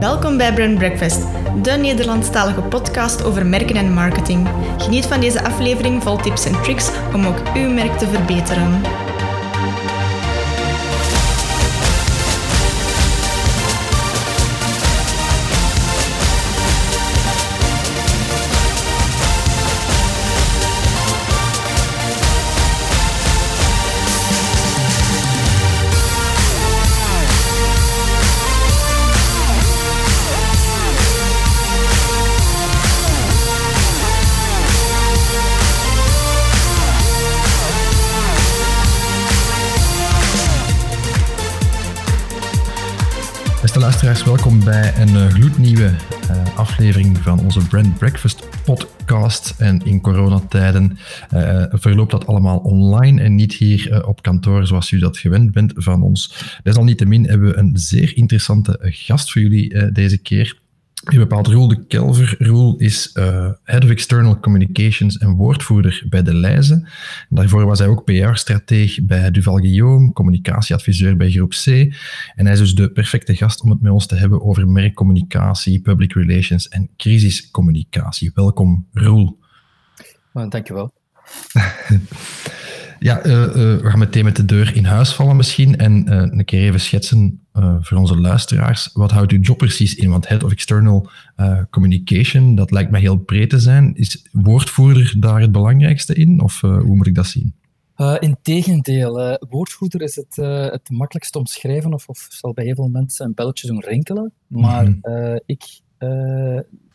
Welkom bij Brand Breakfast, de Nederlandstalige podcast over merken en marketing. Geniet van deze aflevering vol tips en tricks om ook uw merk te verbeteren. Welkom bij een uh, gloednieuwe uh, aflevering van onze Brand Breakfast podcast. En in coronatijden uh, verloopt dat allemaal online en niet hier op kantoor zoals u dat gewend bent van ons. Desalniettemin hebben we een zeer interessante gast voor jullie deze keer. Je bepaalt Roel de Kelver. Roel is uh, Head of External Communications en woordvoerder bij De Leize. Daarvoor was hij ook PR-strateeg bij Duval Guillaume, communicatieadviseur bij Groep C. En hij is dus de perfecte gast om het met ons te hebben over merkcommunicatie, public relations en crisiscommunicatie. Welkom, Roel. Well, dankjewel. Ja, uh, uh, we gaan meteen met de deur in huis vallen misschien en uh, een keer even schetsen voor onze luisteraars. Wat houdt uw job precies in? Want Head of External Communication, dat lijkt mij heel breed te zijn. Is woordvoerder daar het belangrijkste in? Of hoe moet ik dat zien? Integendeel, woordvoerder is het, het makkelijkst omschrijven of, of zal bij heel veel mensen een belletje doen rinkelen. Maar mm -hmm. ik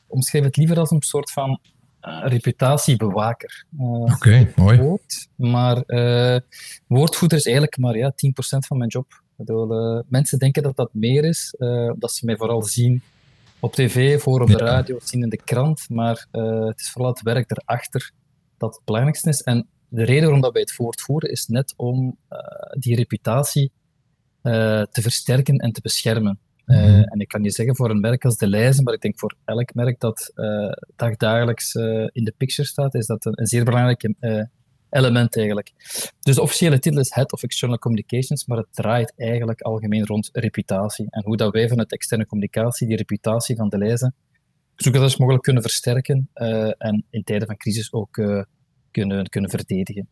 omschrijf het liever als een soort van uh, reputatiebewaker. Uh, Oké, mooi. Woord, maar uh, woordvoerder is eigenlijk maar ja, 10% van mijn job. Bedoel, mensen denken dat dat meer is, dat ze mij vooral zien op tv, voor op de radio, zien in de krant, maar het is vooral het werk erachter dat het belangrijkste is. En de reden waarom dat wij het voortvoeren is net om die reputatie te versterken en te beschermen. Uh, en ik kan je zeggen voor een merk als De Leize, maar ik denk voor elk merk dat uh, dagdagelijks uh, in de picture staat, is dat een, een zeer belangrijk element eigenlijk. Dus de officiële titel is Head of External Communications, maar het draait eigenlijk algemeen rond reputatie. En hoe dat wij vanuit externe communicatie die reputatie van De Leize zo goed als mogelijk kunnen versterken en in tijden van crisis ook kunnen, kunnen verdedigen.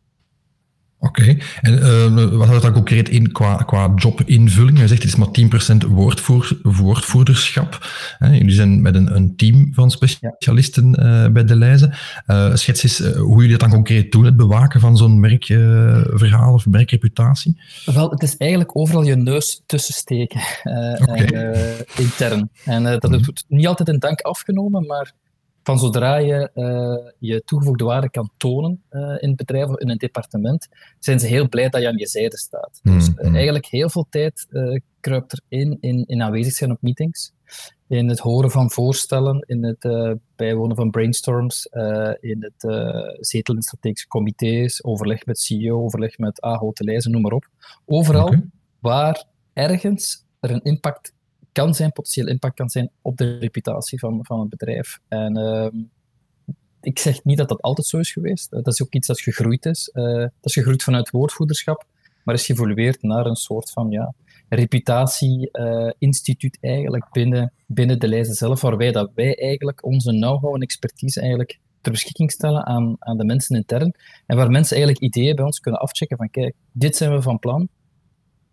Oké, en uh, wat houdt dat dan concreet in qua, qua jobinvulling? Je zegt het is maar 10% woordvoer, woordvoerderschap. Hè? Jullie zijn met een, een team van specialisten uh, bij de Leize. Uh, schets eens hoe jullie dat dan concreet doen, het bewaken van zo'n merkverhaal of merkreputatie? Wel, het is eigenlijk overal je neus tussen steken, okay. intern. En dat mm -hmm. wordt niet altijd in dank afgenomen, maar van zodra je uh, je toegevoegde waarde kan tonen uh, in het bedrijf of in een departement, zijn ze heel blij dat je aan je zijde staat. Mm, dus uh, eigenlijk heel veel tijd kruipt erin in, in aanwezig zijn op meetings, in het horen van voorstellen, in het bijwonen van brainstorms, in het zetelen in strategische comité's, overleg met CEO, overleg met AHO te lezen, noem maar op. Overal okay. waar ergens er een impact kan zijn, potentieel impact kan zijn op de reputatie van, van het bedrijf. En uh, ik zeg niet dat dat altijd zo is geweest. dat is ook iets dat gegroeid is. Uh, dat is gegroeid vanuit woordvoerderschap, maar is geëvolueerd naar een soort van ja, reputatie-instituut uh, eigenlijk binnen, binnen de lijst zelf, waarbij dat wij eigenlijk onze know-how en expertise eigenlijk ter beschikking stellen aan, aan de mensen intern. En waar mensen eigenlijk ideeën bij ons kunnen afchecken van kijk, dit zijn we van plan,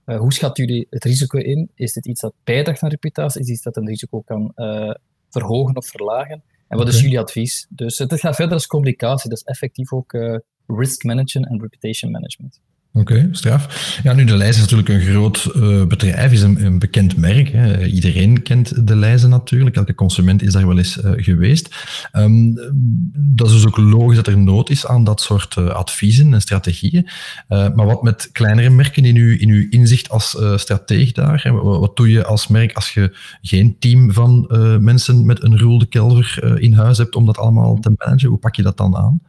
uh, hoe schat jullie het risico in? Is dit iets dat bijdraagt aan reputatie? Is dit iets dat een risico kan uh, verhogen of verlagen? En wat is jullie advies? Dus het gaat verder als communicatie, dat is effectief ook uh, risk management en reputation management. Oké, straf. Ja, nu, de Leize is natuurlijk een groot uh, bedrijf, is een, bekend merk. Hè. Iedereen kent de Leize natuurlijk. Elke consument is daar wel eens uh, geweest. Um, dat is dus ook logisch dat er nood is aan dat soort uh, adviezen en strategieën. maar wat met kleinere merken in uw, in uw inzicht als strateeg daar? Wat, doe je als merk als je geen team van mensen met een Roel de Kelver in huis hebt om dat allemaal te managen? Hoe pak je dat dan aan?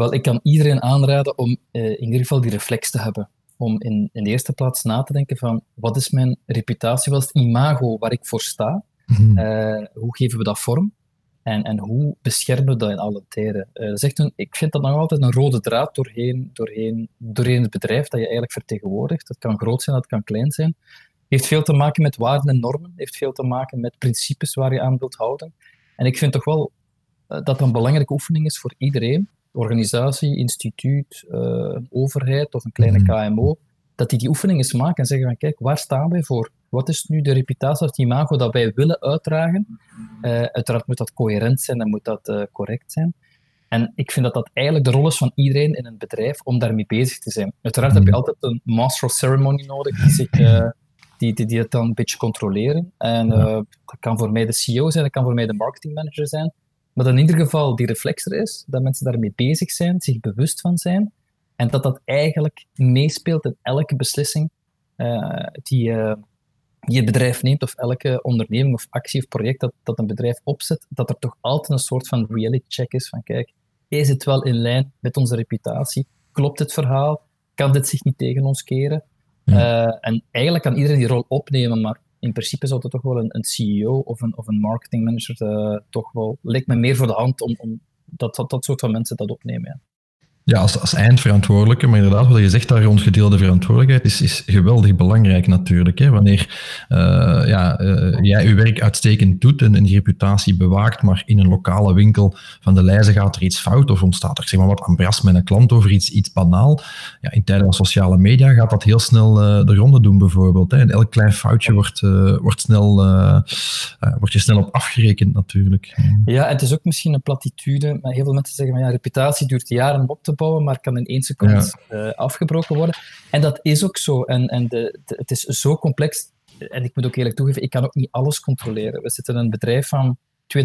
Wel, ik kan iedereen aanraden om uh, in ieder geval die reflex te hebben. Om in, in de eerste plaats na te denken van, wat is mijn reputatie, wat is het imago waar ik voor sta? Mm uh, hoe geven we dat vorm? En, en hoe beschermen we dat in alle tijden? Uh, zegt een, ik vind dat nog altijd een rode draad doorheen, doorheen, doorheen het bedrijf dat je eigenlijk vertegenwoordigt. Dat kan groot zijn, dat kan klein zijn. heeft veel te maken met waarden en normen, heeft veel te maken met principes waar je aan wilt houden. En ik vind toch wel dat dat een belangrijke oefening is voor iedereen, organisatie, instituut, uh, overheid of een kleine mhm. KMO, dat die die oefening eens maken en zeggen van kijk, waar staan wij voor? Wat is nu de reputatie of het imago dat wij willen uitdragen? Uh, uiteraard moet dat coherent zijn en moet dat uh, correct zijn. En ik vind dat dat eigenlijk de rol is van iedereen in een bedrijf om daarmee bezig te zijn. Uiteraard heb je mhm. altijd een master of ceremony nodig die, zich, uh, die, die, die het dan een beetje controleren. En dat kan voor mij de CEO zijn, dat kan voor mij de marketingmanager zijn. Maar dat in ieder geval die reflex er is, dat mensen daarmee bezig zijn, zich bewust van zijn. En dat dat eigenlijk meespeelt in elke beslissing uh, die, uh, die het bedrijf neemt, of elke onderneming of actie of project dat, dat een bedrijf opzet, dat er toch altijd een soort van reality check is van kijk, is het wel in lijn met onze reputatie? Klopt het verhaal? Kan dit zich niet tegen ons keren? Uh, en eigenlijk kan iedereen die rol opnemen, maar in principe zou het toch wel een, een CEO of een, of een marketingmanager uh, toch wel, lijkt me meer voor de hand om, om dat, dat, soort van mensen dat opnemen. Ja, als, als eindverantwoordelijke, maar inderdaad, wat je zegt daar rond gedeelde verantwoordelijkheid is, is geweldig belangrijk natuurlijk. Hè? Wanneer uh, ja, uh, jij je werk uitstekend doet en, een reputatie bewaakt, maar in een lokale winkel van de lijzen gaat er iets fout of ontstaat er zeg maar wat ambras met een klant over iets, iets banaal. Ja, in tijden van sociale media gaat dat heel snel uh, de ronde doen bijvoorbeeld. Hè? En elk klein foutje wordt, wordt, snel, wordt je snel op afgerekend natuurlijk. Ja, en het is ook misschien een platitude, maar heel veel mensen zeggen van ja, reputatie duurt jaren op te maar kan in één seconde uh, afgebroken worden. En dat is ook zo. En, en de, het is zo complex. En ik moet ook eerlijk toegeven, ik kan ook niet alles controleren. We zitten in een bedrijf van 32.000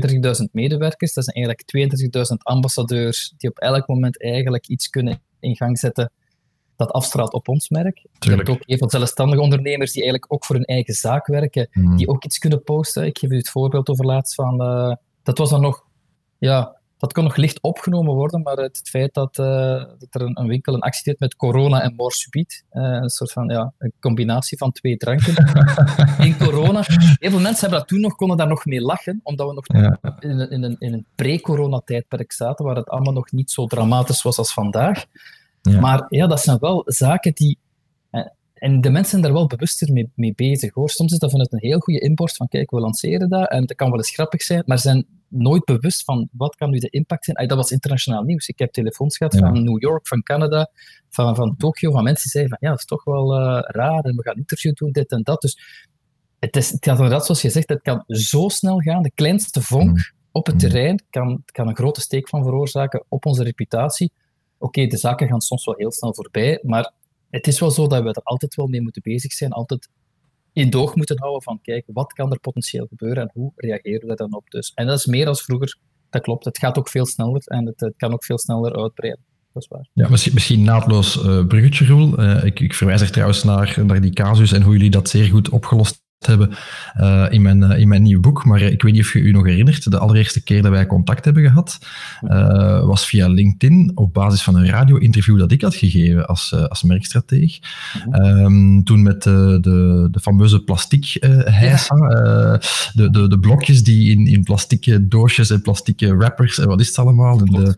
medewerkers. Dat zijn eigenlijk 22.000 ambassadeurs die op elk moment eigenlijk iets kunnen in gang zetten dat afstraalt op ons merk. Je hebt ook heel veel zelfstandige ondernemers die eigenlijk ook voor hun eigen zaak werken, mhm. die ook iets kunnen posten. Ik geef u het voorbeeld over laatst van... Uh, dat was dan nog... Ja, dat kon nog licht opgenomen worden, maar het, feit dat, uh, dat er een, een, winkel een actie deed met corona en morsubiet, uh, een soort van ja, een combinatie van twee dranken in corona. Heel veel mensen hebben dat toen nog, konden daar nog mee lachen, omdat we nog in, in, een, in een pre-corona-tijdperk zaten, waar het allemaal nog niet zo dramatisch was als vandaag. Ja. Maar ja, dat zijn wel zaken die... Eh, en de mensen zijn daar wel bewuster mee, mee, bezig. Hoor. Soms is dat vanuit een heel goede inborst van kijk, we lanceren dat en dat kan wel eens grappig zijn, maar zijn nooit bewust van wat kan nu de impact zijn. dat was internationaal nieuws. Ik heb telefoons gehad van New York, van Canada, van, van Tokio, van mensen die zeiden van ja, dat is toch wel uh, raar en we gaan interview doen, dit en dat. Dus het, is, het gaat inderdaad, zoals je zegt, het kan zo snel gaan. De kleinste vonk mm. op het mm. terrein kan, kan een grote steek van veroorzaken op onze reputatie. Oké, de zaken gaan soms wel heel snel voorbij, maar het is wel zo dat we er altijd wel mee moeten bezig zijn, altijd in doog moeten houden van, kijk, wat kan er potentieel gebeuren en hoe reageren we dan op? Dus, en dat is meer als vroeger, dat klopt. Het gaat ook veel sneller en het, het kan ook veel sneller uitbreiden. Waar. Ja, misschien, naadloos uh, bruggetje, Roel. Uh, ik, ik verwijs er trouwens naar, naar die casus en hoe jullie dat zeer goed opgelost hebben uh, in, mijn, uh, in mijn nieuwe boek. Maar ik weet niet of je je nog herinnert, de allereerste keer dat wij contact hebben gehad, uh, was via LinkedIn op basis van een radio-interview dat ik had gegeven als, als merkstrateeg. Um, toen met de, de, de fameuze plastic ja. de, de, de blokjes die in, in plastieke doosjes en plastieke wrappers en wat is het allemaal, en de,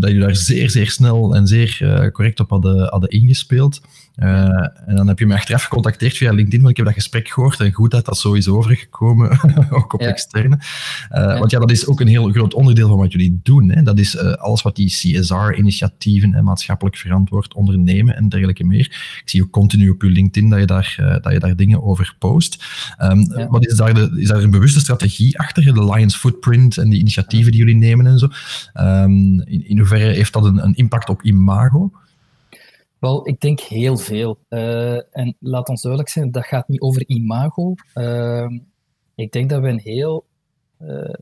dat je daar zeer, zeer snel en zeer correct op hadden, hadden ingespeeld. Uh, en dan heb je me achteraf gecontacteerd via LinkedIn, want ik heb dat gesprek gehoord en goed dat dat zo is overgekomen, ook op externe. Uh, Want ja, dat is ook een heel groot onderdeel van wat jullie doen. Hè. Dat is uh, alles wat die CSR-initiatieven en maatschappelijk verantwoord ondernemen en dergelijke meer. Ik zie ook continu op je LinkedIn dat je daar, dat je daar dingen over post. Um, ja. Wat is daar, de, is daar een bewuste strategie achter, de Lions Footprint en die initiatieven die jullie nemen en zo? Um, in, in hoeverre heeft dat een, een impact op imago? Wel, ik denk heel veel. Uh, en laat ons duidelijk zijn, dat gaat niet over imago. Uh, ik denk dat we een heel uh,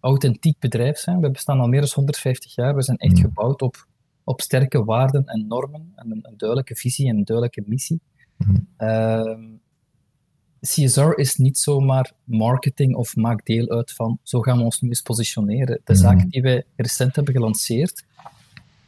authentiek bedrijf zijn. We bestaan al meer dan 150 jaar. We zijn echt mm. gebouwd op, op sterke waarden en normen en een, een duidelijke visie en een duidelijke missie. Mm. CSR is niet zomaar marketing of maakt deel uit van zo gaan we ons nu eens positioneren. De mm. zaken die wij recent hebben gelanceerd,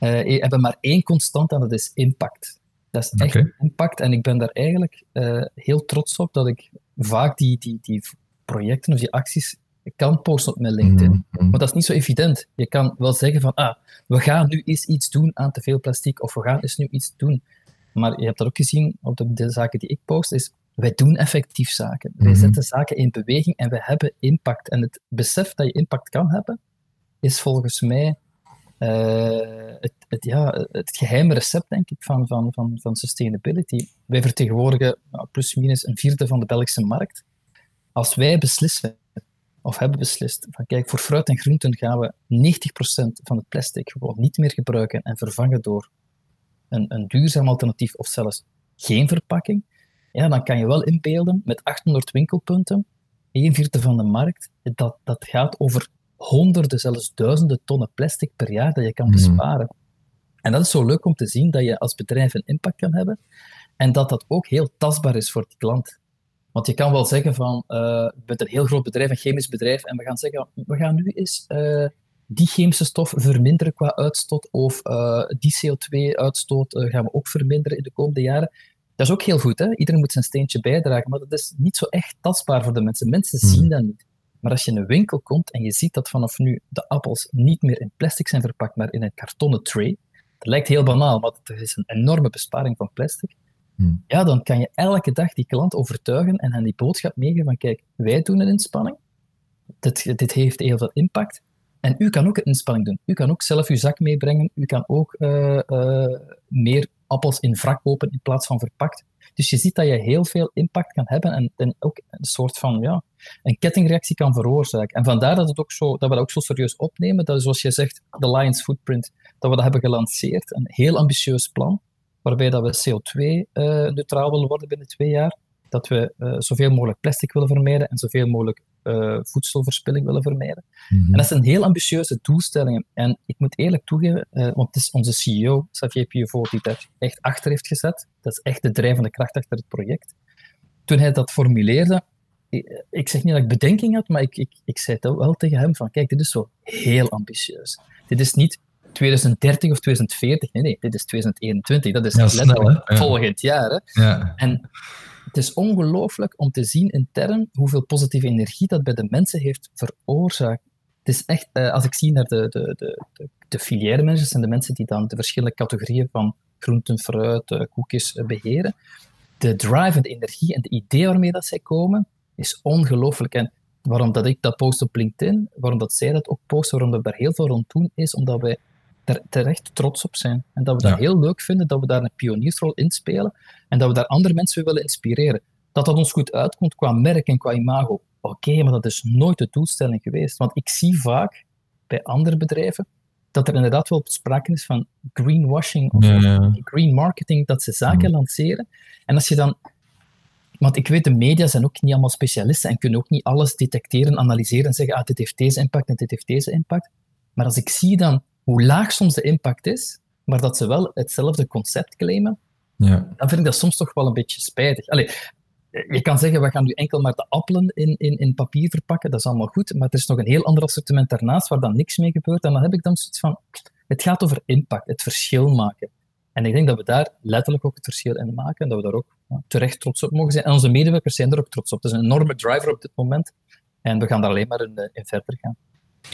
uh, hebben maar één constant en dat is impact. Dat is echt impact en ik ben daar eigenlijk uh, heel trots op dat ik vaak die, die, die projecten of die acties kan posten op mijn LinkedIn. Mm -hmm. Maar dat is niet zo evident. Je kan wel zeggen van, ah, we gaan nu eens iets doen aan te veel plastic of we gaan eens nu iets doen. Maar je hebt dat ook gezien op de, de zaken die ik post, is wij doen effectief zaken. Wij mhm. zetten zaken in beweging en we hebben impact. En het besef dat je impact kan hebben, is volgens mij het, het, ja, het geheime recept, denk ik, van, van, van, van sustainability. Wij vertegenwoordigen nou, plus minus een vierde van de Belgische markt. Als wij beslissen, of hebben beslist, van kijk, voor fruit en groenten gaan we 90% van het plastic gewoon niet meer gebruiken en vervangen door een, een duurzaam alternatief of zelfs geen verpakking, ja, dan kan je wel inbeelden met 800 winkelpunten, een vierde van de markt, dat, dat gaat over honderden, zelfs duizenden tonnen plastic per jaar dat je kan mhm. besparen. En dat is zo leuk om te zien dat je als bedrijf een impact kan hebben en dat dat ook heel tastbaar is voor die klant. Want je kan wel zeggen van, uh, je bent een heel groot bedrijf, een chemisch bedrijf, en we gaan zeggen, we gaan nu eens uh, die chemische stof verminderen qua uitstoot, of uh, die CO2-uitstoot gaan we ook verminderen in de komende jaren. Dat is ook heel goed, hè? iedereen moet zijn steentje bijdragen, maar dat is niet zo echt tastbaar voor de mensen. Mensen hmm. zien dat niet. Maar als je in een winkel komt en je ziet dat vanaf nu de appels niet meer in plastic zijn verpakt, maar in een kartonnen tray, dat lijkt heel banaal, maar het is een enorme besparing van plastic. Hmm. Ja, dan kan je elke dag die klant overtuigen en hen die boodschap meegeven van kijk, wij doen een inspanning, dit, dit heeft heel veel impact, en u kan ook een inspanning doen. U kan ook zelf uw zak meebrengen. U kan ook uh, uh, meer appels in wrak kopen in plaats van verpakt. Dus je ziet dat je heel veel impact kan hebben en, en ook een soort van ja, een kettingreactie kan veroorzaken. En vandaar dat, het ook zo, dat we dat ook zo serieus opnemen. Dat is zoals je zegt, de Lions Footprint, dat we dat hebben gelanceerd. Een heel ambitieus plan, waarbij dat we CO2-neutraal uh, willen worden binnen twee jaar. Dat we uh, zoveel mogelijk plastic willen vermijden en zoveel mogelijk uh, voedselverspilling willen vermijden. Mhm. En dat zijn heel ambitieuze doelstellingen. En ik moet eerlijk toegeven, uh, want het is onze CEO, Xavier Pivot, die daar echt achter heeft gezet. Dat is echt de drijvende kracht achter het project. Toen hij dat formuleerde, ik, ik zeg niet dat ik bedenking had, maar ik, ik, ik zei het wel tegen hem van, kijk, dit is zo heel ambitieus. Dit is niet 2030 of 2040, nee, nee, dit is 2021. Dat is ja, letterlijk volgend jaar. Hè? Ja. En het is ongelooflijk om te zien intern hoeveel positieve energie dat bij de mensen heeft veroorzaakt. Het is echt, eh, als ik zie naar de, de, de, de, de filière managers en de mensen die dan de verschillende categorieën van groenten, fruit, uh, koekjes uh, beheren, de drive en de energie en de idee waarmee dat zij komen, is ongelooflijk. En waarom dat ik dat post op LinkedIn, waarom dat zij dat ook posten, waarom we daar heel veel rond doen, is omdat wij daar terecht trots op zijn. En dat we dat heel leuk vinden, dat we daar een pioniersrol in spelen en dat we daar andere mensen willen inspireren. Dat dat ons goed uitkomt qua merk en qua imago, oké, maar dat is nooit de doelstelling geweest. Want ik zie vaak bij andere bedrijven dat er inderdaad wel sprake is van greenwashing of green marketing, dat ze zaken lanceren. En als je dan want ik weet, de media zijn ook niet allemaal specialisten en kunnen ook niet alles detecteren, analyseren en zeggen, ah, dit heeft deze impact en dit heeft deze impact. Maar als ik zie dan hoe laag soms de impact is, maar dat ze wel hetzelfde concept claimen, ja. dan vind ik dat soms toch wel een beetje spijtig. Allee, je kan zeggen, we gaan nu enkel maar de appelen in, in, in papier verpakken, dat is allemaal goed, maar er is nog een heel ander assortiment daarnaast waar dan niks mee gebeurt. En dan heb ik dan zoiets van, het gaat over impact, het verschil maken. En ik denk dat we daar letterlijk ook het verschil in maken en dat we daar ook ja, terecht trots op mogen zijn. En onze medewerkers zijn er ook trots op. Het is een enorme driver op dit moment en we gaan daar alleen maar in, in verder gaan.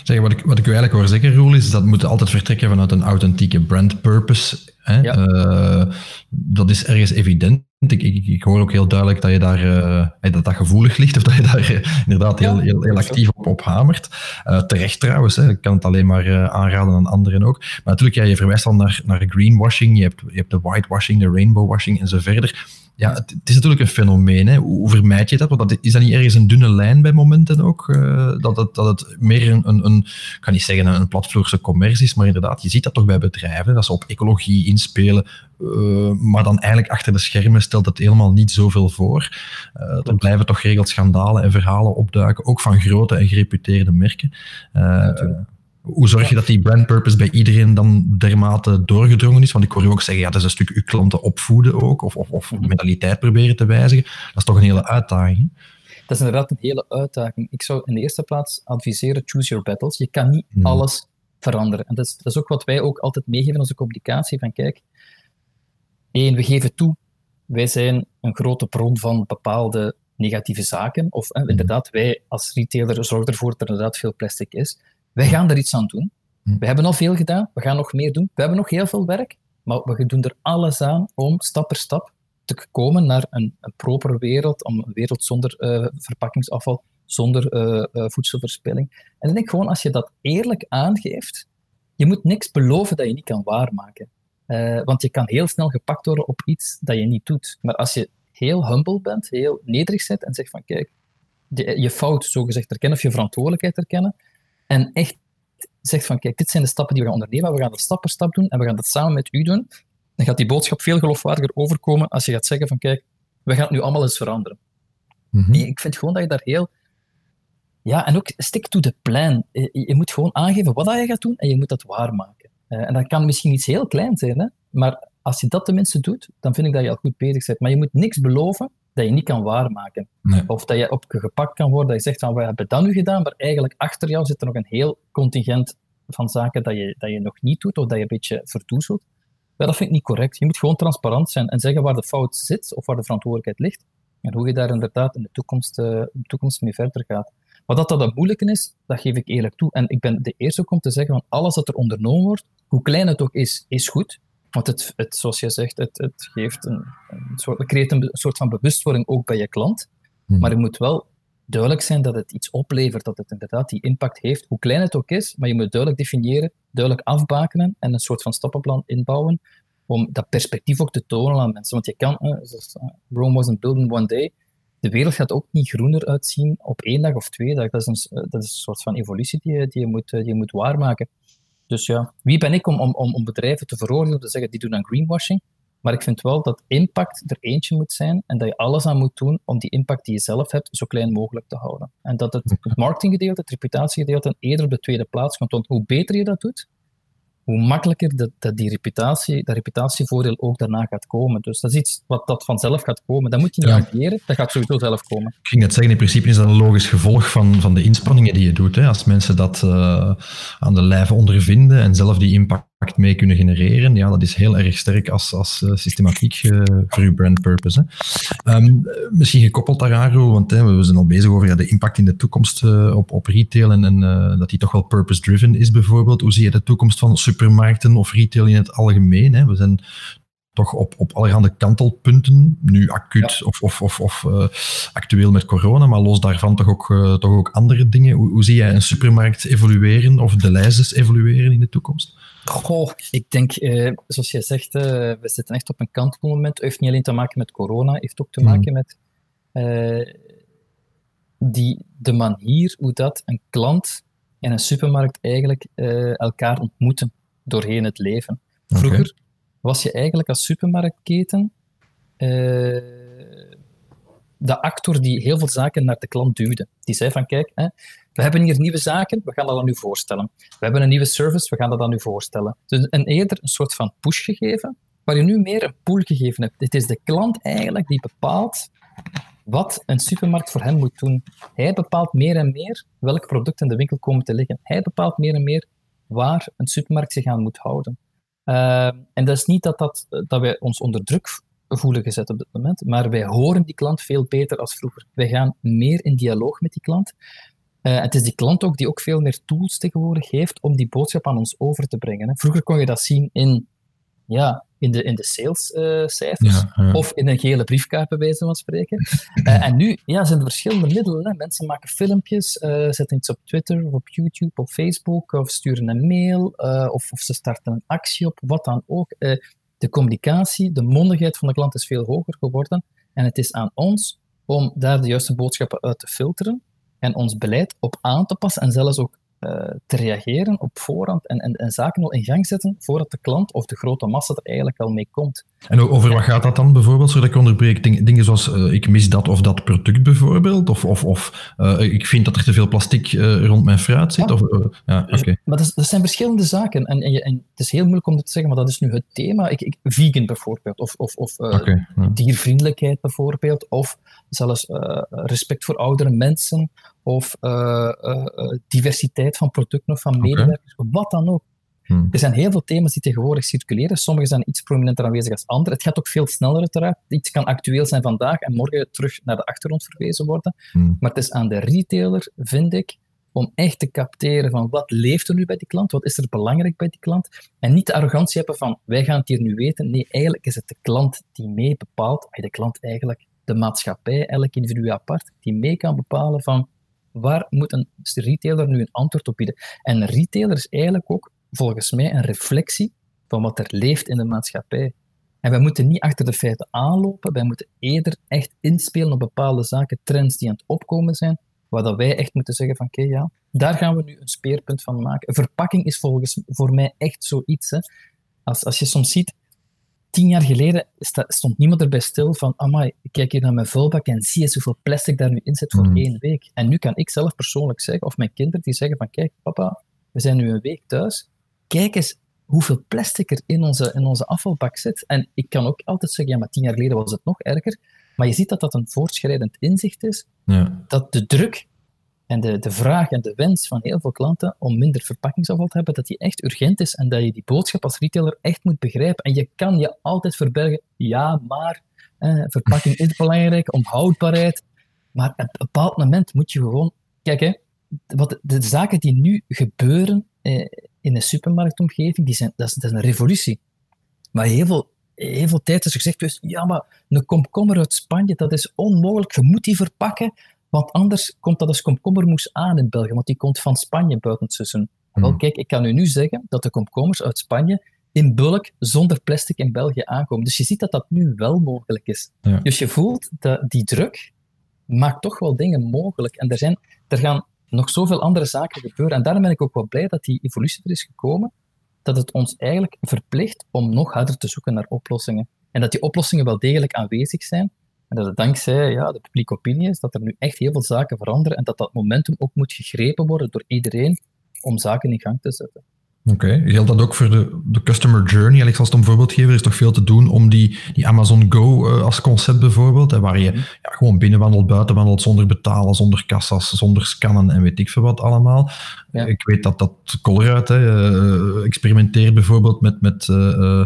Zeg, wat, ik, wat ik u eigenlijk hoor zeggen, Roel, is dat we moeten altijd vertrekken vanuit een authentieke brand purpose. Hè? Uh, dat is ergens evident. Ik, ik, ik, hoor ook heel duidelijk dat je daar uh, dat, dat gevoelig ligt, of dat je daar uh, inderdaad heel, heel, heel, actief op, op hamert. terecht trouwens, hè. ik kan het alleen maar aanraden aan anderen ook. Maar natuurlijk, ja, je verwijst al naar, naar greenwashing, je hebt, je hebt de whitewashing, de rainbowwashing en zo verder ja, het, is natuurlijk een fenomeen. Hè. Hoe vermijd je dat? Want dat, is dat niet ergens een dunne lijn bij momenten ook? Dat, het, dat het meer een, een, een, ik kan niet zeggen een platvloerse commercie is, maar inderdaad, je ziet dat toch bij bedrijven, dat ze op ecologie inspelen, uh, maar dan eigenlijk achter de schermen stelt het helemaal niet zoveel voor. Uh, er blijven toch geregeld schandalen en verhalen opduiken, ook van grote en gereputeerde merken. Hoe zorg je dat die brand purpose bij iedereen dan dermate doorgedrongen is? Want ik hoor je ook zeggen, ja, dat is een stuk uw klanten opvoeden ook, of, of, of mentaliteit proberen te wijzigen. Dat is toch een hele uitdaging? Dat is inderdaad een hele uitdaging. Ik zou in de eerste plaats adviseren, choose your battles. Je kan niet mhm. alles veranderen. En dat is, dat is ook wat wij ook altijd meegeven in onze communicatie, van kijk, één, we geven toe, wij zijn een grote bron van bepaalde negatieve zaken. Of inderdaad, wij als retailer zorgen ervoor dat er inderdaad veel plastic is. Wij gaan er iets aan doen. Hm. We hebben al veel gedaan, we gaan nog meer doen. We hebben nog heel veel werk, maar we doen er alles aan om stap per stap te komen naar een, een proper wereld, om een wereld zonder uh, verpakkingsafval, zonder uh, voedselverspilling. En ik denk gewoon, als je dat eerlijk aangeeft, je moet niks beloven dat je niet kan waarmaken. Want je kan heel snel gepakt worden op iets dat je niet doet. Maar als je heel humble bent, heel nederig bent en zegt van kijk, je, je fout zogezegd erkennen of je verantwoordelijkheid erkennen en echt zegt van kijk, dit zijn de stappen die we gaan ondernemen, we gaan dat stap per stap doen en we gaan dat samen met u doen, dan gaat die boodschap veel geloofwaardiger overkomen als je gaat zeggen van kijk, we gaan het nu allemaal eens veranderen. Mhm. Ik vind gewoon dat je daar heel... Ja, en ook stick to the plan. Je, moet gewoon aangeven wat je gaat doen en je moet dat waarmaken. Uh, en dat kan misschien iets heel klein zijn, hè? maar als je dat tenminste doet, dan vind ik dat je al goed bezig bent. Maar je moet niks beloven dat je niet kan waarmaken. Of dat je op gepakt kan worden, dat je zegt van, we hebben dat nu gedaan, maar eigenlijk achter jou zit er nog een heel contingent van zaken dat je, dat je nog niet doet, of dat je een beetje verdoezelt. Ja, dat vind ik niet correct. Je moet gewoon transparant zijn en zeggen waar de fout zit, of waar de verantwoordelijkheid ligt, en hoe je daar inderdaad in de toekomst, uh, in de toekomst mee verder gaat. Wat dat, dat het moeilijke is, dat geef ik eerlijk toe. En ik ben de eerste ook om te zeggen, van alles wat er ondernomen wordt, hoe klein het ook is, is goed. Want het, het, zoals je zegt, het, het, geeft een, een soort, het creëert een soort van bewustwording ook bij je klant. Hmm. Maar je moet wel duidelijk zijn dat het iets oplevert, dat het inderdaad die impact heeft, hoe klein het ook is, maar je moet duidelijk definiëren, duidelijk afbakenen en een soort van stappenplan inbouwen om dat perspectief ook te tonen aan mensen. Want je kan, eh, zoals Rome wasn't built in one day, de wereld gaat ook niet groener uitzien op één dag of twee dagen. Dat is een, eh, dat is een soort van evolutie die je, die je, moet, die je moet waarmaken. Dus ja, wie ben ik om, om, om bedrijven te veroordelen, te zeggen die doen aan greenwashing? Maar ik vind wel dat impact er eentje moet zijn en dat je alles aan moet doen om die impact die je zelf hebt zo klein mogelijk te houden. En dat het, het marketinggedeelte, het reputatiegedeelte eerder op de tweede plaats komt. Want hoe beter je dat doet, hoe makkelijker dat, dat die reputatie, dat reputatievoordeel ook daarna gaat komen. Dus dat is iets wat dat vanzelf gaat komen. Dat moet je niet ja. dat gaat sowieso zelf komen. Ik ging net zeggen, in principe is dat een logisch gevolg van, van de inspanningen die je doet. Hè. Als mensen dat uh, aan de lijve ondervinden en zelf die impact mee kunnen genereren, ja, dat is heel erg sterk als, als uh, systematiek uh, voor je brand purpose. Um, misschien gekoppeld daaraan, want hè, we zijn al bezig over ja, de impact in de toekomst uh, op, op retail en, en dat die toch wel purpose-driven is bijvoorbeeld. Hoe zie je de toekomst van supermarkten of retail in het algemeen? Hè? We zijn toch op, op allerhande kantelpunten, nu acuut of, of, of, of uh, actueel met corona, maar los daarvan toch ook, uh, toch ook andere dingen. Hoe, hoe, zie jij een supermarkt evolueren of de lijstjes evolueren in de toekomst? Goh, ik denk, uh, zoals jij zegt, we zitten echt op een kantelmoment. Het heeft niet alleen te maken met corona, het heeft ook te maken hmm. met die, de manier hoe dat een klant en een supermarkt eigenlijk elkaar ontmoeten doorheen het leven. Vroeger was je eigenlijk als supermarktketen uh, de actor die heel veel zaken naar de klant duwde. Die zei van, kijk, hè, we hebben hier nieuwe zaken, we gaan dat aan u voorstellen. We hebben een nieuwe service, we gaan dat aan u voorstellen. Dus een, eerder een soort van push gegeven, waar je nu meer een pool gegeven hebt. Het is de klant eigenlijk die bepaalt wat een supermarkt voor hem moet doen. Hij bepaalt meer en meer welk product in de winkel komen te liggen. Hij bepaalt meer en meer waar een supermarkt zich aan moet houden. Uh, en dat is niet dat, dat, dat wij ons onder druk voelen gezet op dit moment, maar wij horen die klant veel beter als vroeger. Wij gaan meer in dialoog met die klant. Uh, het is die klant ook die ook veel meer tools tegenwoordig heeft om die boodschap aan ons over te brengen. Hè. Vroeger kon je dat zien in ja, in de, in de salescijfers uh, of in een gele briefkaart, bij wijze van spreken. Uh, en nu ja, zijn er verschillende middelen. Hè. Mensen maken filmpjes, uh, zetten iets op Twitter of op YouTube, op Facebook, of sturen een mail, of, of ze starten een actie op, wat dan ook. de communicatie, de mondigheid van de klant is veel hoger geworden. En het is aan ons om daar de juiste boodschappen uit te filteren en ons beleid op aan te passen en zelfs ook eh, te reageren op voorhand en, en, en, zaken al in gang zetten voordat de klant of de grote massa er eigenlijk al mee komt. En over wat gaat dat dan bijvoorbeeld, zodat ik onderbreek? Dingen zoals uh, ik mis dat of dat product bijvoorbeeld, of, of, of uh, ik vind dat er te veel plastic rond mijn fruit zit? Ja. Of, ja, dus okay. Maar dat, dat, zijn verschillende zaken en, en, en, het is heel moeilijk om het te zeggen, maar dat is nu het thema. Ik, ik vegan bijvoorbeeld, of, of, of okay, ja. diervriendelijkheid bijvoorbeeld, of zelfs respect voor oudere mensen, of uh, uh, diversiteit van producten of van medewerkers, okay. wat dan ook. Hmm. Er zijn heel veel thema's die tegenwoordig circuleren. Sommige zijn iets prominenter aanwezig als andere. Het gaat ook veel sneller uiteraard. Iets kan actueel zijn vandaag en morgen terug naar de achtergrond verwezen worden. Hmm. Maar het is aan de retailer, vind ik, om echt te capteren van wat leeft er nu bij die klant, wat is er belangrijk bij die klant, en niet de arrogantie hebben van wij gaan het hier nu weten. Nee, eigenlijk is het de klant die mee bepaalt, de klant eigenlijk, de maatschappij, elk individu apart, die mee kan bepalen van waar moet een retailer nu een antwoord op bieden. En een retailer is eigenlijk ook volgens mij een reflectie van wat er leeft in de maatschappij. En wij moeten niet achter de feiten aanlopen, wij moeten eerder echt inspelen op bepaalde zaken, trends die aan het opkomen zijn, waar dat wij echt moeten zeggen van oké, ja, daar gaan we nu een speerpunt van maken. Verpakking is volgens voor mij echt zoiets. Hè. Als, als je soms ziet, tien jaar geleden stond niemand erbij stil van amai, ik kijk hier naar mijn vulbak en zie eens hoeveel plastic daar nu in zit voor mm. één week. En nu kan ik zelf persoonlijk zeggen, of mijn kinderen die zeggen van kijk papa, we zijn nu een week thuis, kijk eens hoeveel plastic er in onze, in onze afvalbak zit. En ik kan ook altijd zeggen, ja, maar tien jaar geleden was het nog erger. Maar je ziet dat dat een voortschrijdend inzicht is, ja. dat de druk en de, de vraag en de wens van heel veel klanten om minder verpakkingsafval te hebben, dat die echt urgent is en dat je die boodschap als retailer echt moet begrijpen. En je kan je altijd verbergen, ja, maar verpakking is belangrijk, omhoudbaarheid. Maar op een bepaald moment moet je gewoon, kijk hè, wat de zaken die nu gebeuren eh, in een supermarktomgeving, die zijn, dat, is, een revolutie. Maar heel veel, heel veel tijd is gezegd, dus, ja, maar een komkommer uit Spanje, dat is onmogelijk, je moet die verpakken, want anders komt dat als komkommermoes aan in België, want die komt van Spanje buiten het seizoen. Wel, hmm. kijk, ik kan u nu zeggen dat de komkommers uit Spanje in bulk zonder plastic in België aankomen. Dus je ziet dat dat nu wel mogelijk is. Dus je voelt dat die druk maakt toch wel dingen mogelijk. En er, zijn, er gaan nog zoveel andere zaken gebeuren. En daarom ben ik ook wel blij dat die evolutie er is gekomen, dat het ons eigenlijk verplicht om nog harder te zoeken naar oplossingen. En dat die oplossingen wel degelijk aanwezig zijn. En dat het dankzij ja, de publieke opinie is dat er nu echt heel veel zaken veranderen en dat dat momentum ook moet gegrepen worden door iedereen om zaken in gang te zetten. Oké, okay. geldt dat ook voor de, de customer journey? Alex, als het om voorbeeld geven, er is toch veel te doen om die, die Amazon Go uh, als concept bijvoorbeeld, hè, waar je mhm. ja, gewoon binnenwandelt, buitenwandelt, zonder betalen, zonder kassas, zonder scannen en weet ik veel wat allemaal. Ja. Ik weet dat dat Colruyt uh, experimenteert bijvoorbeeld met, met uh,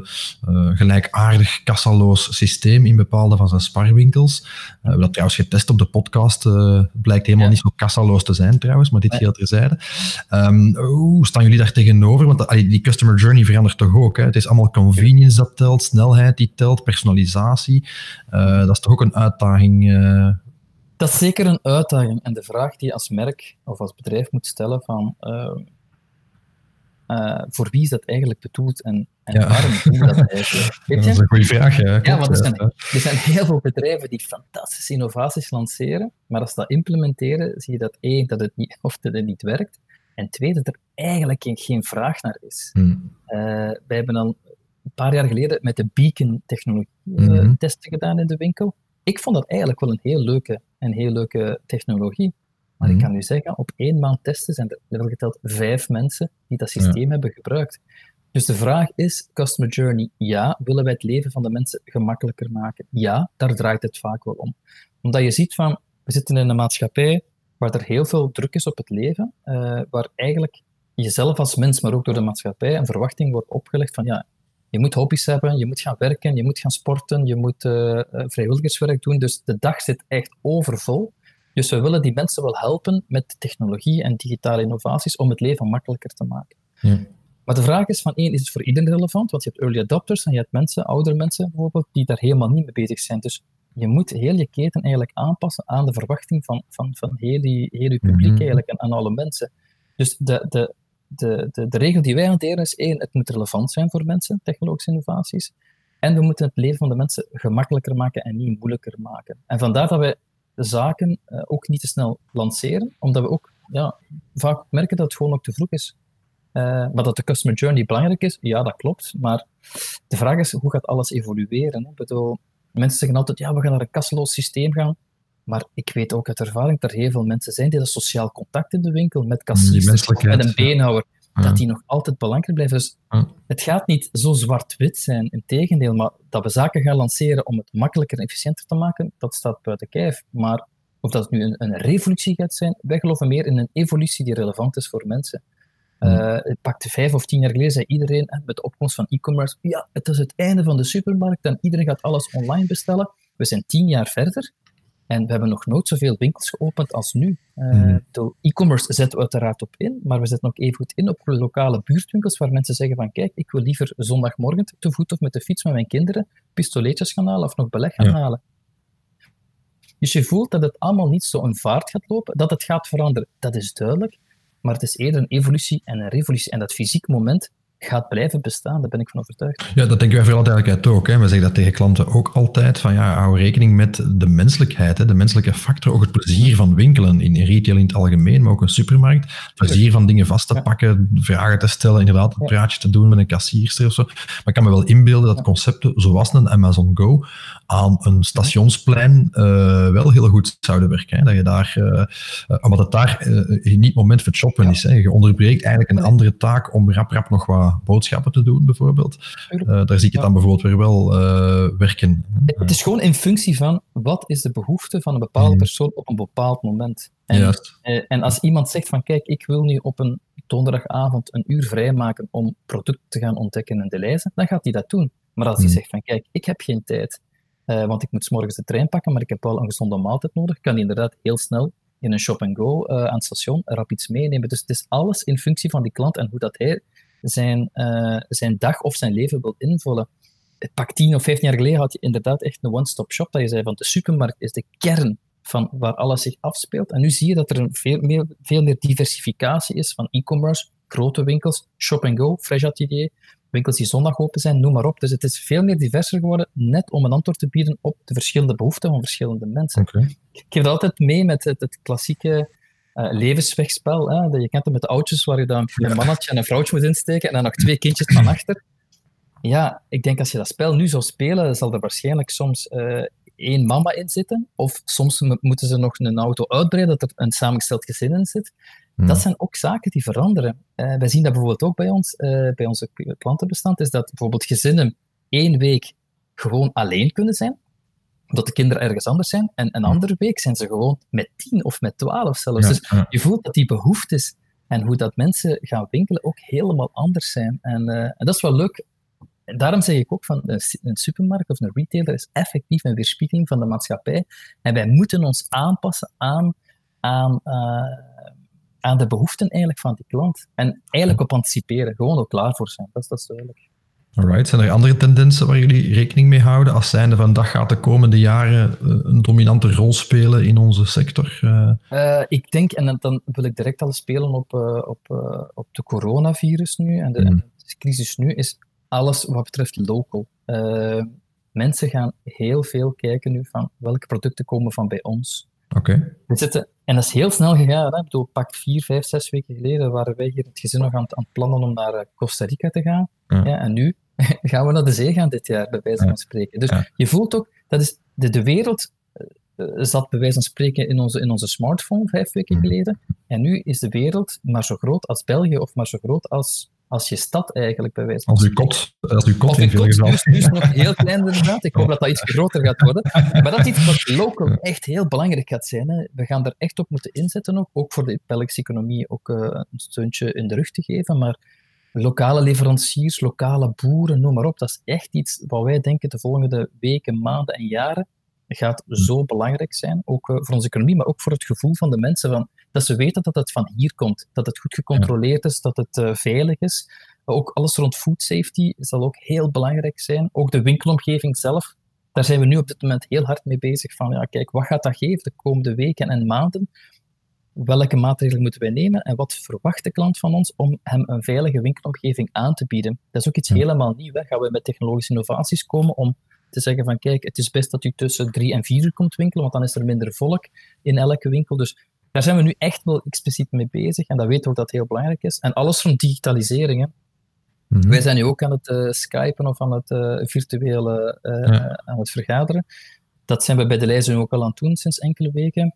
gelijkaardig kassaloos systeem in bepaalde van zijn sparwinkels. we hebben dat trouwens getest op de podcast. blijkt helemaal niet zo kassaloos te zijn trouwens, maar dit hier terzijde. Um, hoe staan jullie daar tegenover? Want die customer journey verandert toch ook. Hè? Het is allemaal convenience dat telt, snelheid die telt, personalisatie. dat is toch ook een uitdaging dat is zeker een uitdaging. En de vraag die je als merk of als bedrijf moet stellen van uh, uh, voor wie is dat eigenlijk bedoeld en, en waarom doen we dat eigenlijk? Weet je? Dat is een goede vraag. Ja, ja want er zijn, er zijn heel veel bedrijven die fantastische innovaties lanceren, maar als ze dat implementeren, zie je dat één, dat het niet, of dat het niet werkt, en twee, dat er eigenlijk geen, vraag naar is. Hmm. Uh, wij hebben al een paar jaar geleden met de Beacon-technologie mm testen gedaan in de winkel. Ik vond dat eigenlijk wel een heel leuke en heel leuke technologie. Maar ik mhm. kan nu zeggen, op één maand testen zijn er level geteld vijf mensen die dat systeem hebben gebruikt. Dus de vraag is, customer journey, ja, willen wij het leven van de mensen gemakkelijker maken? Ja, daar draait het vaak wel om. Omdat je ziet van, we zitten in een maatschappij waar er heel veel druk is op het leven, uh, waar eigenlijk jezelf als mens, maar ook door de maatschappij, een verwachting wordt opgelegd van, ja, je moet hobby's hebben, je moet gaan werken, je moet gaan sporten, je moet uh, vrijwilligerswerk doen. Dus de dag zit echt overvol. Dus we willen die mensen wel helpen met technologie en digitale innovaties om het leven makkelijker te maken. Ja. Maar de vraag is van één, is het voor iedereen relevant? Want je hebt early adopters en je hebt mensen, oudere mensen bijvoorbeeld, die daar helemaal niet mee bezig zijn. Dus je moet heel je keten eigenlijk aanpassen aan de verwachting van, van, van heel, die, heel je publiek mhm. eigenlijk en aan alle mensen. Dus de, de, de, de, de regel die wij hanteren is één, het moet relevant zijn voor mensen, technologische innovaties. En we moeten het leven van de mensen gemakkelijker maken en niet moeilijker maken. En vandaar dat de zaken uh, ook niet te snel lanceren, omdat we ook ja, vaak merken dat het gewoon ook te vroeg is. Uh, maar dat de customer journey belangrijk is, ja, dat klopt. Maar de vraag is, hoe gaat alles evolueren? Hè? Bedoel, mensen zeggen altijd, ja, we gaan naar een kasseloos systeem gaan. Maar ik weet ook uit ervaring dat er heel veel mensen zijn die dat sociaal contact in de winkel met kassisten met een beenhouwer, dat die nog altijd belangrijk blijven. Dus het gaat niet zo zwart-wit zijn, integendeel, maar dat we zaken gaan lanceren om het makkelijker en efficiënter te maken, dat staat buiten kijf. Maar of dat nu een, een revolutie gaat zijn, wij geloven meer in een evolutie die relevant is voor mensen. Uh, het pakte vijf of tien jaar geleden, zei iedereen met de opkomst van e-commerce, ja, het is het einde van de supermarkt en iedereen gaat alles online bestellen. We zijn tien jaar verder En we hebben nog nooit zoveel winkels geopend als nu. Uh, De e-commerce zetten we uiteraard op in, maar we zetten ook even goed in op lokale buurtwinkels waar mensen zeggen van kijk, ik wil liever zondagmorgen te voet of met de fiets met mijn kinderen pistoletjes gaan halen of nog beleg gaan halen. Dus je voelt dat het allemaal niet zo een vaart gaat lopen, dat het gaat veranderen, dat is duidelijk. Maar het is eerder een evolutie en een revolutie. En dat fysiek moment gaat blijven bestaan, daar ben ik van overtuigd. Ja, dat denken wij vooral duidelijkheid ook. Hè. We zeggen dat tegen klanten ook altijd, van ja, hou rekening met de menselijkheid, hè, de menselijke factor, ook het plezier van winkelen, in retail in het algemeen, maar ook een supermarkt. Het plezier van dingen vast te pakken, vragen te stellen, inderdaad een praatje te doen met een kassierster of zo. Maar ik kan me wel inbeelden dat concepten zoals een Amazon Go aan een stationsplein uh, wel heel goed zouden werken. Hè. Dat je daar, uh, omdat het daar uh, niet moment voor het shoppen is. Hè. Je onderbreekt eigenlijk een andere taak om rap rap nog wat boodschappen te doen, bijvoorbeeld. Uh, daar zie ik het dan bijvoorbeeld weer wel uh, werken. Het is gewoon in functie van wat is de behoefte van een bepaalde hmm. persoon op een bepaald moment. En, Juist. Uh, en als iemand zegt van kijk, ik wil nu op een donderdagavond een uur vrijmaken om producten te gaan ontdekken en te lezen, dan gaat hij dat doen. Maar als hij hmm. zegt van kijk, ik heb geen tijd, want ik moet s morgens de trein pakken, maar ik heb wel een gezonde maaltijd nodig, kan hij inderdaad heel snel in een shop-and-go aan het station rap iets meenemen. Dus het is alles in functie van die klant en hoe dat hij zijn, uh, zijn dag of zijn leven wil invullen. Pak 10 of 15 jaar geleden had je inderdaad echt een one-stop shop. Dat je zei van de supermarkt is de kern van waar alles zich afspeelt. En nu zie je dat er een veel meer, veel meer diversificatie is van e-commerce, grote winkels, shop-and-go, fresh atelier, winkels die zondag open zijn, noem maar op. Dus het is veel meer diverser geworden, net om een antwoord te bieden op de verschillende behoeften van verschillende mensen. Okay. Ik geef het altijd mee met het, het klassieke uh, levenswegspel. Hè? Je kent het met de oudjes waar je dan een mannetje en een vrouwtje moet insteken en dan nog twee kindjes van achter. Ja, ik denk als je dat spel nu zou spelen, zal er waarschijnlijk soms uh, één mama in zitten. Of soms moeten ze nog een auto uitbreiden, dat er een samengesteld gezin in zit. Dat zijn ook zaken die veranderen. Uh, wij zien dat bijvoorbeeld ook bij ons, bij onze klantenbestand, is dat bijvoorbeeld gezinnen één week gewoon alleen kunnen zijn omdat de kinderen ergens anders zijn. En een andere week zijn ze gewoon met tien of met twaalf zelfs. dus je voelt dat die behoeftes en hoe dat mensen gaan winkelen ook helemaal anders zijn. En, uh, en dat is wel leuk. En daarom zeg ik ook van een supermarkt of een retailer is effectief een weerspiegeling van de maatschappij. En wij moeten ons aanpassen aan, aan, uh, aan de behoeften eigenlijk van die klant. En eigenlijk op anticiperen, gewoon ook klaar voor zijn. Dat is, dat is duidelijk. Alright. Zijn er andere tendensen waar jullie rekening mee houden als zijnde van dat gaat de komende jaren eh, een dominante rol spelen in onze sector? Uh, ik denk, en dan wil ik direct al spelen op, uh, op, op de coronavirus nu en de, mm. de, crisis nu, is alles wat betreft local. mensen gaan heel veel kijken nu van welke producten komen van bij ons. Oké. Okay. En dat is heel snel gegaan. Hè? Ik bedoel, pak vier, vijf, zes weken geleden waren wij hier het gezin nog aan, aan het plannen om naar Costa Rica te gaan. Ja en nu gaan we naar de zee gaan dit jaar, bij wijze van spreken. Dus je voelt ook, dat is de, de wereld uh, zat bij wijze van spreken in onze, in onze smartphone vijf weken mhm. geleden. En nu is de wereld maar zo groot als België of maar zo groot als, als je stad eigenlijk, bij wijze van Als uw kot, als uw kot in veel gevallen. Nu is het nog heel klein inderdaad. Ik hoop dat dat iets groter gaat worden. Maar dat is iets wat local echt heel belangrijk gaat zijn. Hè. We gaan er echt op moeten inzetten ook, ook voor de Belgische economie ook uh, een steuntje in de rug te geven. Maar lokale leveranciers, lokale boeren, noem maar op. Dat is echt iets wat wij denken de volgende weken, maanden en jaren gaat zo belangrijk zijn, ook eh, voor onze economie, maar ook voor het gevoel van de mensen, van, dat ze weten dat het van hier komt, dat het goed gecontroleerd is, dat het uh, veilig is. Ook alles rond food safety zal ook heel belangrijk zijn. Ook de winkelomgeving zelf, daar zijn we nu op dit moment heel hard mee bezig van, ja, kijk, wat gaat dat geven de komende weken en maanden? Welke maatregelen moeten wij nemen en wat verwacht de klant van ons om hem een veilige winkelomgeving aan te bieden. Dat is ook iets helemaal nieuws. Gaan we met technologische innovaties komen om te zeggen van kijk, het is best dat u tussen drie en vier uur komt winkelen, want dan is er minder volk in elke winkel. Dus daar zijn we nu echt wel expliciet mee bezig en dat weten we ook dat heel belangrijk is. En alles rond digitalisering. Hè. Mhm. Wij zijn nu ook aan het uh, skypen of aan het uh, virtuele uh, aan het vergaderen. Dat zijn we bij de lijzen ook al aan het doen sinds enkele weken.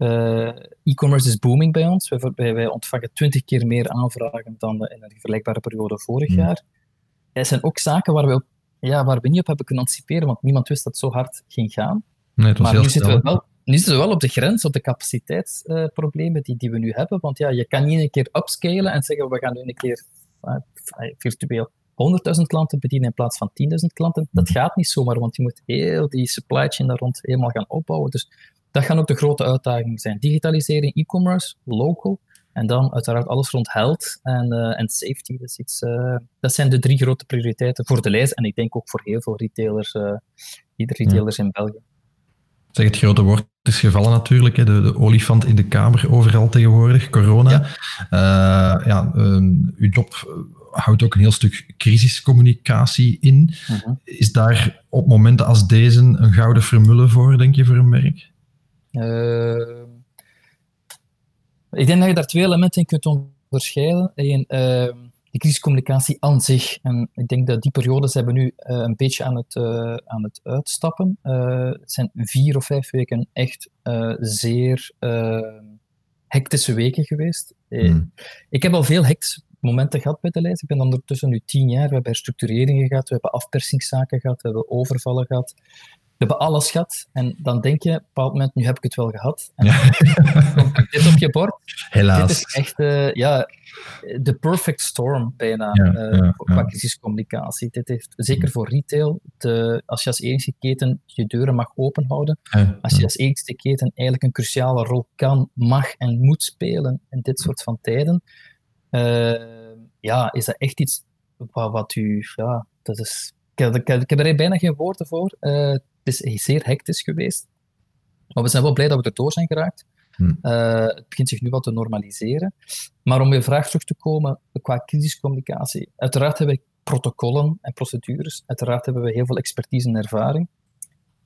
Uh, e-commerce is booming bij ons. Wij, wij, ontvangen twintig keer meer aanvragen dan in een vergelijkbare periode vorig hmm. jaar. Er zijn ook zaken waar we, op, ja, waar we niet op hebben kunnen anticiperen, want niemand wist dat het zo hard ging gaan. Nee, maar nu zitten, we wel, nu zitten we wel op de grens, op de capaciteitsproblemen uh, die, die we nu hebben. Want ja, je kan niet een keer upscalen en zeggen we gaan nu een keer uh, virtueel 100.000 klanten bedienen in plaats van 10.000 klanten. Dat hmm. gaat niet zomaar, want je moet heel die supply chain daar rond helemaal gaan opbouwen. Dus dat gaan ook de grote uitdagingen zijn. Digitalisering, e-commerce, local. En dan uiteraard alles rond health en, uh, en safety. Iets, uh, dat zijn de drie grote prioriteiten voor de lijst. En ik denk ook voor heel veel retailers, uh, ieder retailers in België. Zeg, het grote woord is gevallen natuurlijk. Hè. De, de, olifant in de kamer overal tegenwoordig, corona. Ja. ja uw job houdt ook een heel stuk crisiscommunicatie in. -huh. Is daar op momenten als deze een gouden formule voor, denk je, voor een merk? Ik denk dat je daar twee elementen in kunt onderscheiden. Eén, uh, de crisiscommunicatie aan zich. En ik denk dat die periodes hebben nu uh, een beetje aan het, uh, aan het uitstappen. het zijn vier of vijf weken echt zeer hectische weken geweest. Hmm. Ik heb al veel hectische momenten gehad bij de lijst. Ik ben ondertussen nu tien jaar. We hebben herstructureringen gehad, we hebben afpersingszaken gehad, we hebben overvallen gehad. We hebben alles gehad. En dan denk je, op een bepaald moment, nu heb ik het wel gehad. En ja. komt dit op je bord. Helaas. Dit is echt uh, ja, de perfect storm bijna ja, uh, ja, qua crisiscommunicatie. Dit heeft, zeker voor retail, de, als je als enige keten je deuren mag openhouden, als je als enige keten eigenlijk een cruciale rol kan, mag en moet spelen in dit soort van tijden, uh, ja, is dat echt iets wat, wat u... Ja, dat is, ik, heb er bijna geen woorden voor. Uh, het is zeer hectisch geweest. Maar we zijn wel blij dat we erdoor zijn geraakt. Hmm. Uh, het begint zich nu wat te normaliseren. Maar om je vraag terug te komen qua crisiscommunicatie. Uiteraard hebben we protocollen en procedures. Uiteraard hebben we heel veel expertise en ervaring.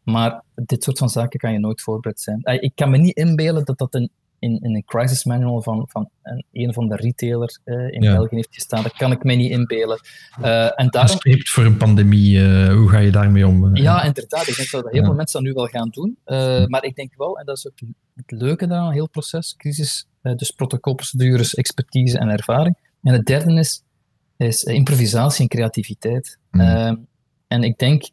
Maar dit soort van zaken kan je nooit voorbereid zijn. Ik kan me niet inbeelden dat dat een in, in een crisis manual van, van een, een van de retailers uh, in België heeft gestaan. Dat kan ik mij niet inbeelden. Uh, en daarom... voor een pandemie, uh, hoe ga je daarmee om? Ja, inderdaad. Ik denk dat heel veel mensen dat nu wel gaan doen. Maar ik denk wel, en dat is ook het leuke aan heel proces, crisis, dus protocolprocedures, expertise en ervaring. En het derde is, is improvisatie en creativiteit. Mm. en ik denk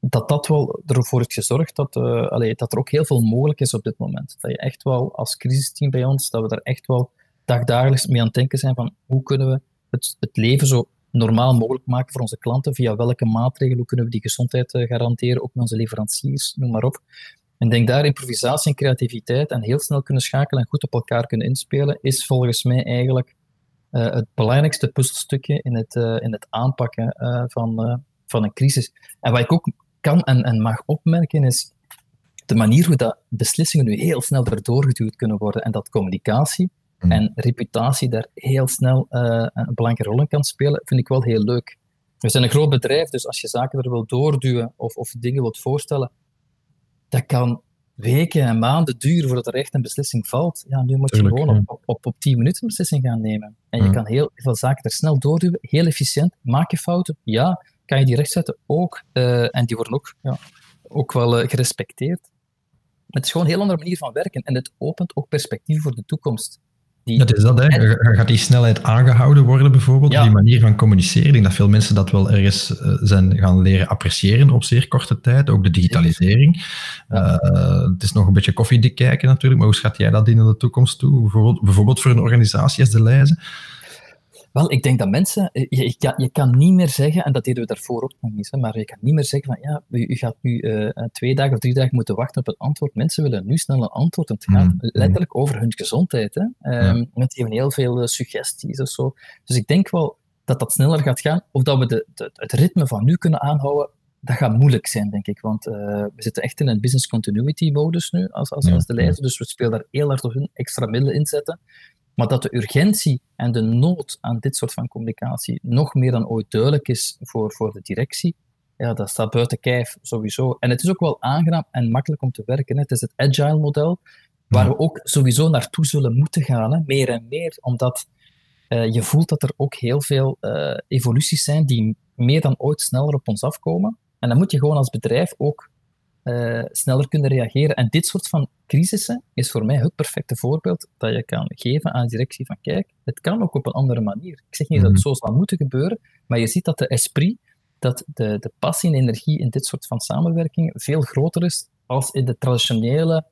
dat dat wel ervoor heeft gezorgd dat, uh, dat er ook heel veel mogelijk is op dit moment. Dat je echt wel als crisisteam bij ons, dat we daar echt wel dagdagelijks mee aan het denken zijn van hoe kunnen we het, het leven zo normaal mogelijk maken voor onze klanten, via welke maatregelen, hoe kunnen we die gezondheid uh, garanderen, ook met onze leveranciers, noem maar op. En denk daar improvisatie en creativiteit en heel snel kunnen schakelen en goed op elkaar kunnen inspelen, is volgens mij eigenlijk uh, het belangrijkste puzzelstukje in het, in het aanpakken van, van een crisis. En wat ik ook kan en, en mag opmerken is de manier hoe dat beslissingen nu heel snel erdoor geduwd kunnen worden en dat communicatie mm. en reputatie daar heel snel uh, een belangrijke rol in kan spelen, vind ik wel heel leuk. We zijn een groot bedrijf, dus als je zaken er wil doorduwen of, of dingen wilt voorstellen, dat kan weken en maanden duren voordat er echt een beslissing valt. Ja, nu moet je gewoon op, op, op, 10 minuten een beslissing gaan nemen. En je kan heel veel zaken er snel doorduwen, heel efficiënt. Maak je fouten? Ja kan je die rechtzetten ook. Uh, en die worden ook, ja, ook wel uh, gerespecteerd. Het is gewoon een heel andere manier van werken. En het opent ook perspectief voor de toekomst. Die... Dat is dat, hè. Gaat die snelheid aangehouden worden, bijvoorbeeld? Ja. Die manier van communiceren. Ik denk dat veel mensen dat wel ergens uh, zijn gaan leren appreciëren op zeer korte tijd. Ook de digitalisering. Ja. het is nog een beetje koffiedik kijken natuurlijk, maar hoe schat jij dat in de toekomst toe? Bijvoorbeeld, bijvoorbeeld voor een organisatie als de Leize? Wel, ik denk dat mensen, eh, je, je, kan, je kan niet meer zeggen, en dat deden we daarvoor ook nog niet, maar je kan niet meer zeggen van ja, u, gaat nu uh, twee dagen of drie dagen moeten wachten op het antwoord. Mensen willen nu snel een antwoord. Het gaat mm. letterlijk over hun gezondheid. Hè. Um, ja. Mensen hebben heel veel uh, suggesties of zo. Dus ik denk wel dat dat sneller gaat gaan. Of dat we de, de, het ritme van nu kunnen aanhouden, dat gaat moeilijk zijn, denk ik. Want uh, we zitten echt in een business continuity modus nu als, als, als de lijst. Dus we spelen daar heel hard op hun extra middelen inzetten. Maar dat de urgentie en de nood aan dit soort van communicatie nog meer dan ooit duidelijk is voor, voor de directie, ja, dat staat buiten kijf sowieso. En het is ook wel aangenaam en makkelijk om te werken. Hè. Het is het agile model, waar we ook sowieso naartoe zullen moeten gaan, hè. meer en meer, omdat uh, je voelt dat er ook heel veel uh, evoluties zijn die meer dan ooit sneller op ons afkomen. En dan moet je gewoon als bedrijf ook uh, sneller kunnen reageren. En dit soort van crisissen is voor mij het perfecte voorbeeld dat je kan geven aan de directie van kijk, het kan ook op een andere manier. Ik zeg niet dat het mhm. zo zal moeten gebeuren, maar je ziet dat de esprit, dat de, de passie en energie in dit soort van samenwerking veel groter is als in de traditionele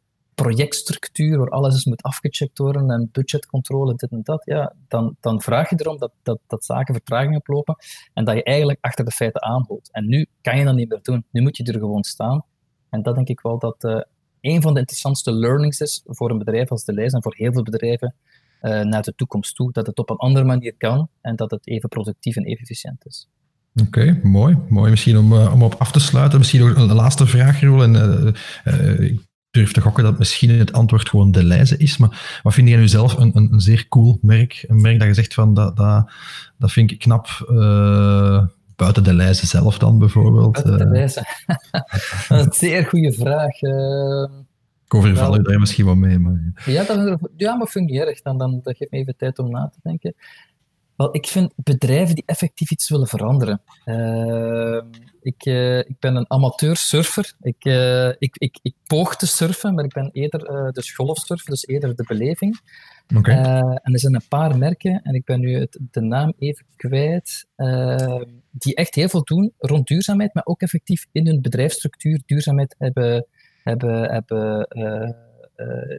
projectstructuur, waar alles is moet afgecheckt worden en budgetcontrole, dit en dat, ja, dan, dan vraag je erom dat, dat, dat zaken vertraging oplopen en dat je eigenlijk achter de feiten aanhoudt. En nu kan je dat niet meer doen. Nu moet je er gewoon staan en dat denk ik wel dat, uh, een van de interessantste learnings is voor een bedrijf als de en voor heel veel bedrijven uh, naar de toekomst toe. Dat het op een andere manier kan en dat het even productief en even efficiënt is. Oké, mooi. Mooi. Misschien om, uh, om op af te sluiten, misschien nog een laatste vraag, Roel. En, ik durf te gokken dat misschien het antwoord gewoon de Leize is. Maar wat vind jij nu zelf een, een, een, zeer cool merk? Een merk dat je zegt van dat, dat, dat vind ik knap. Buiten de Leize zelf dan bijvoorbeeld. Buiten de Leize. een zeer goede vraag. Ik overval je daar misschien wel mee. Maar... Ja, dat, ja, maar vind ik niet erg. Dan, dan, dat geeft me even tijd om na te denken. Wel, ik vind bedrijven die effectief iets willen veranderen. Uh, ik, uh, ik ben een amateur surfer. Ik, uh, ik, ik, ik poog te surfen, maar ik ben eerder de golfsurfer, dus eerder de beleving. Okay. en er zijn een paar merken, en ik ben nu het, de naam even kwijt, die echt heel veel doen rond duurzaamheid, maar ook effectief in hun bedrijfsstructuur duurzaamheid hebben hebben, hebben uh, uh,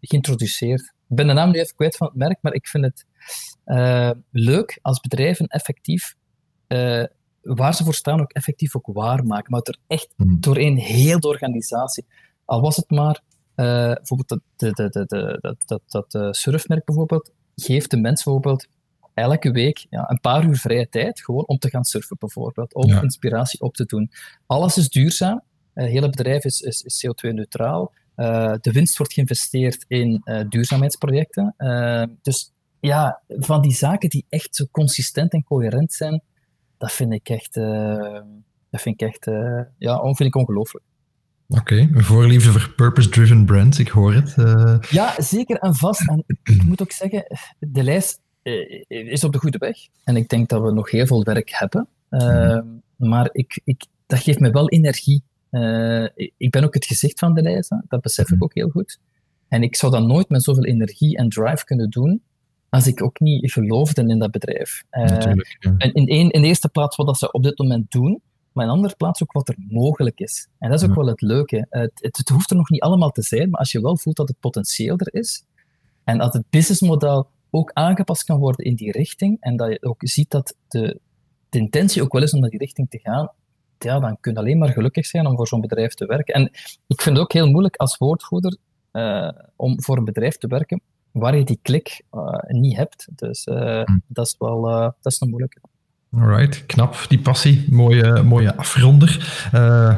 geïntroduceerd. Ik ben de naam nu even kwijt van het merk, maar ik vind het leuk als bedrijven effectief waar ze voor staan ook effectief ook waarmaken. Maar er echt mm. doorheen heel de organisatie. Al was het maar bijvoorbeeld dat, de, de, dat, dat, dat surfmerk bijvoorbeeld geeft de mensen bijvoorbeeld elke week ja, een paar uur vrije tijd gewoon om te gaan surfen bijvoorbeeld, om inspiratie op te doen. Alles is duurzaam, het eh, hele bedrijf is, is, is CO2-neutraal. Eh, de winst wordt geïnvesteerd in eh, duurzaamheidsprojecten. dus ja, van die zaken die echt zo consistent en coherent zijn, dat vind ik echt, dat vind ik echt ja, vind ik ongelooflijk. Oké, okay. een voorliefde voor purpose-driven brands, ik hoor het. Ja, zeker en vast. En ik moet ook zeggen, de lijst is op de goede weg. En ik denk dat we nog heel veel werk hebben. Mhm. Maar ik, ik, dat geeft me wel energie. Uh, ik ben ook het gezicht van de lijst, dat besef ik mhm. ook heel goed. En ik zou dat nooit met zoveel energie en drive kunnen doen als ik ook niet geloofde in dat bedrijf. En in, een, in de eerste plaats wat dat ze op dit moment doen, maar in de andere plaats ook wat er mogelijk is. En dat is ook wel het leuke. Het, het, het, hoeft er nog niet allemaal te zijn, maar als je wel voelt dat het potentieel er is, en dat het businessmodel ook aangepast kan worden in die richting, en dat je ook ziet dat de, de intentie ook wel is om naar die richting te gaan, ja, dan kun je alleen maar gelukkig zijn om voor zo'n bedrijf te werken. En ik vind het ook heel moeilijk als woordvoerder uh, om voor een bedrijf te werken waar je die klik uh, niet hebt. Dus uh, dat is wel dat is een moeilijke. Alright, knap, die passie. Mooie, mooie afronder.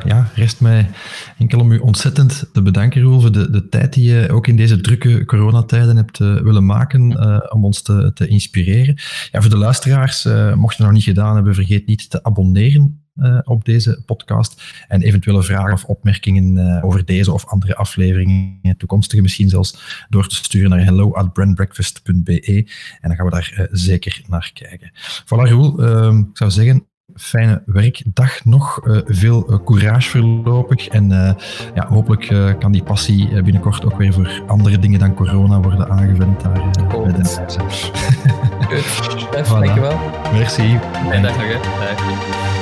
ja, rest mij enkel om u ontzettend te bedanken, Roel, voor de, de tijd die je ook in deze drukke coronatijden hebt willen maken om ons te, te inspireren. Ja, voor de luisteraars, mocht je het nog niet gedaan hebben, vergeet niet te abonneren uh, op deze podcast. En eventuele vragen of opmerkingen uh, over deze of andere afleveringen, toekomstige misschien zelfs, door te sturen naar hello at brandbreakfast.be. En dan gaan we daar uh, zeker naar kijken. Voilà, Roel, ehm, ik zou zeggen, fijne werkdag nog. veel courage voorlopig. En ja, hopelijk kan die passie binnenkort ook weer voor andere dingen dan corona worden aangewend daar bij de Goed, voilà. dankjewel. Merci. Fijne dag nog, hè.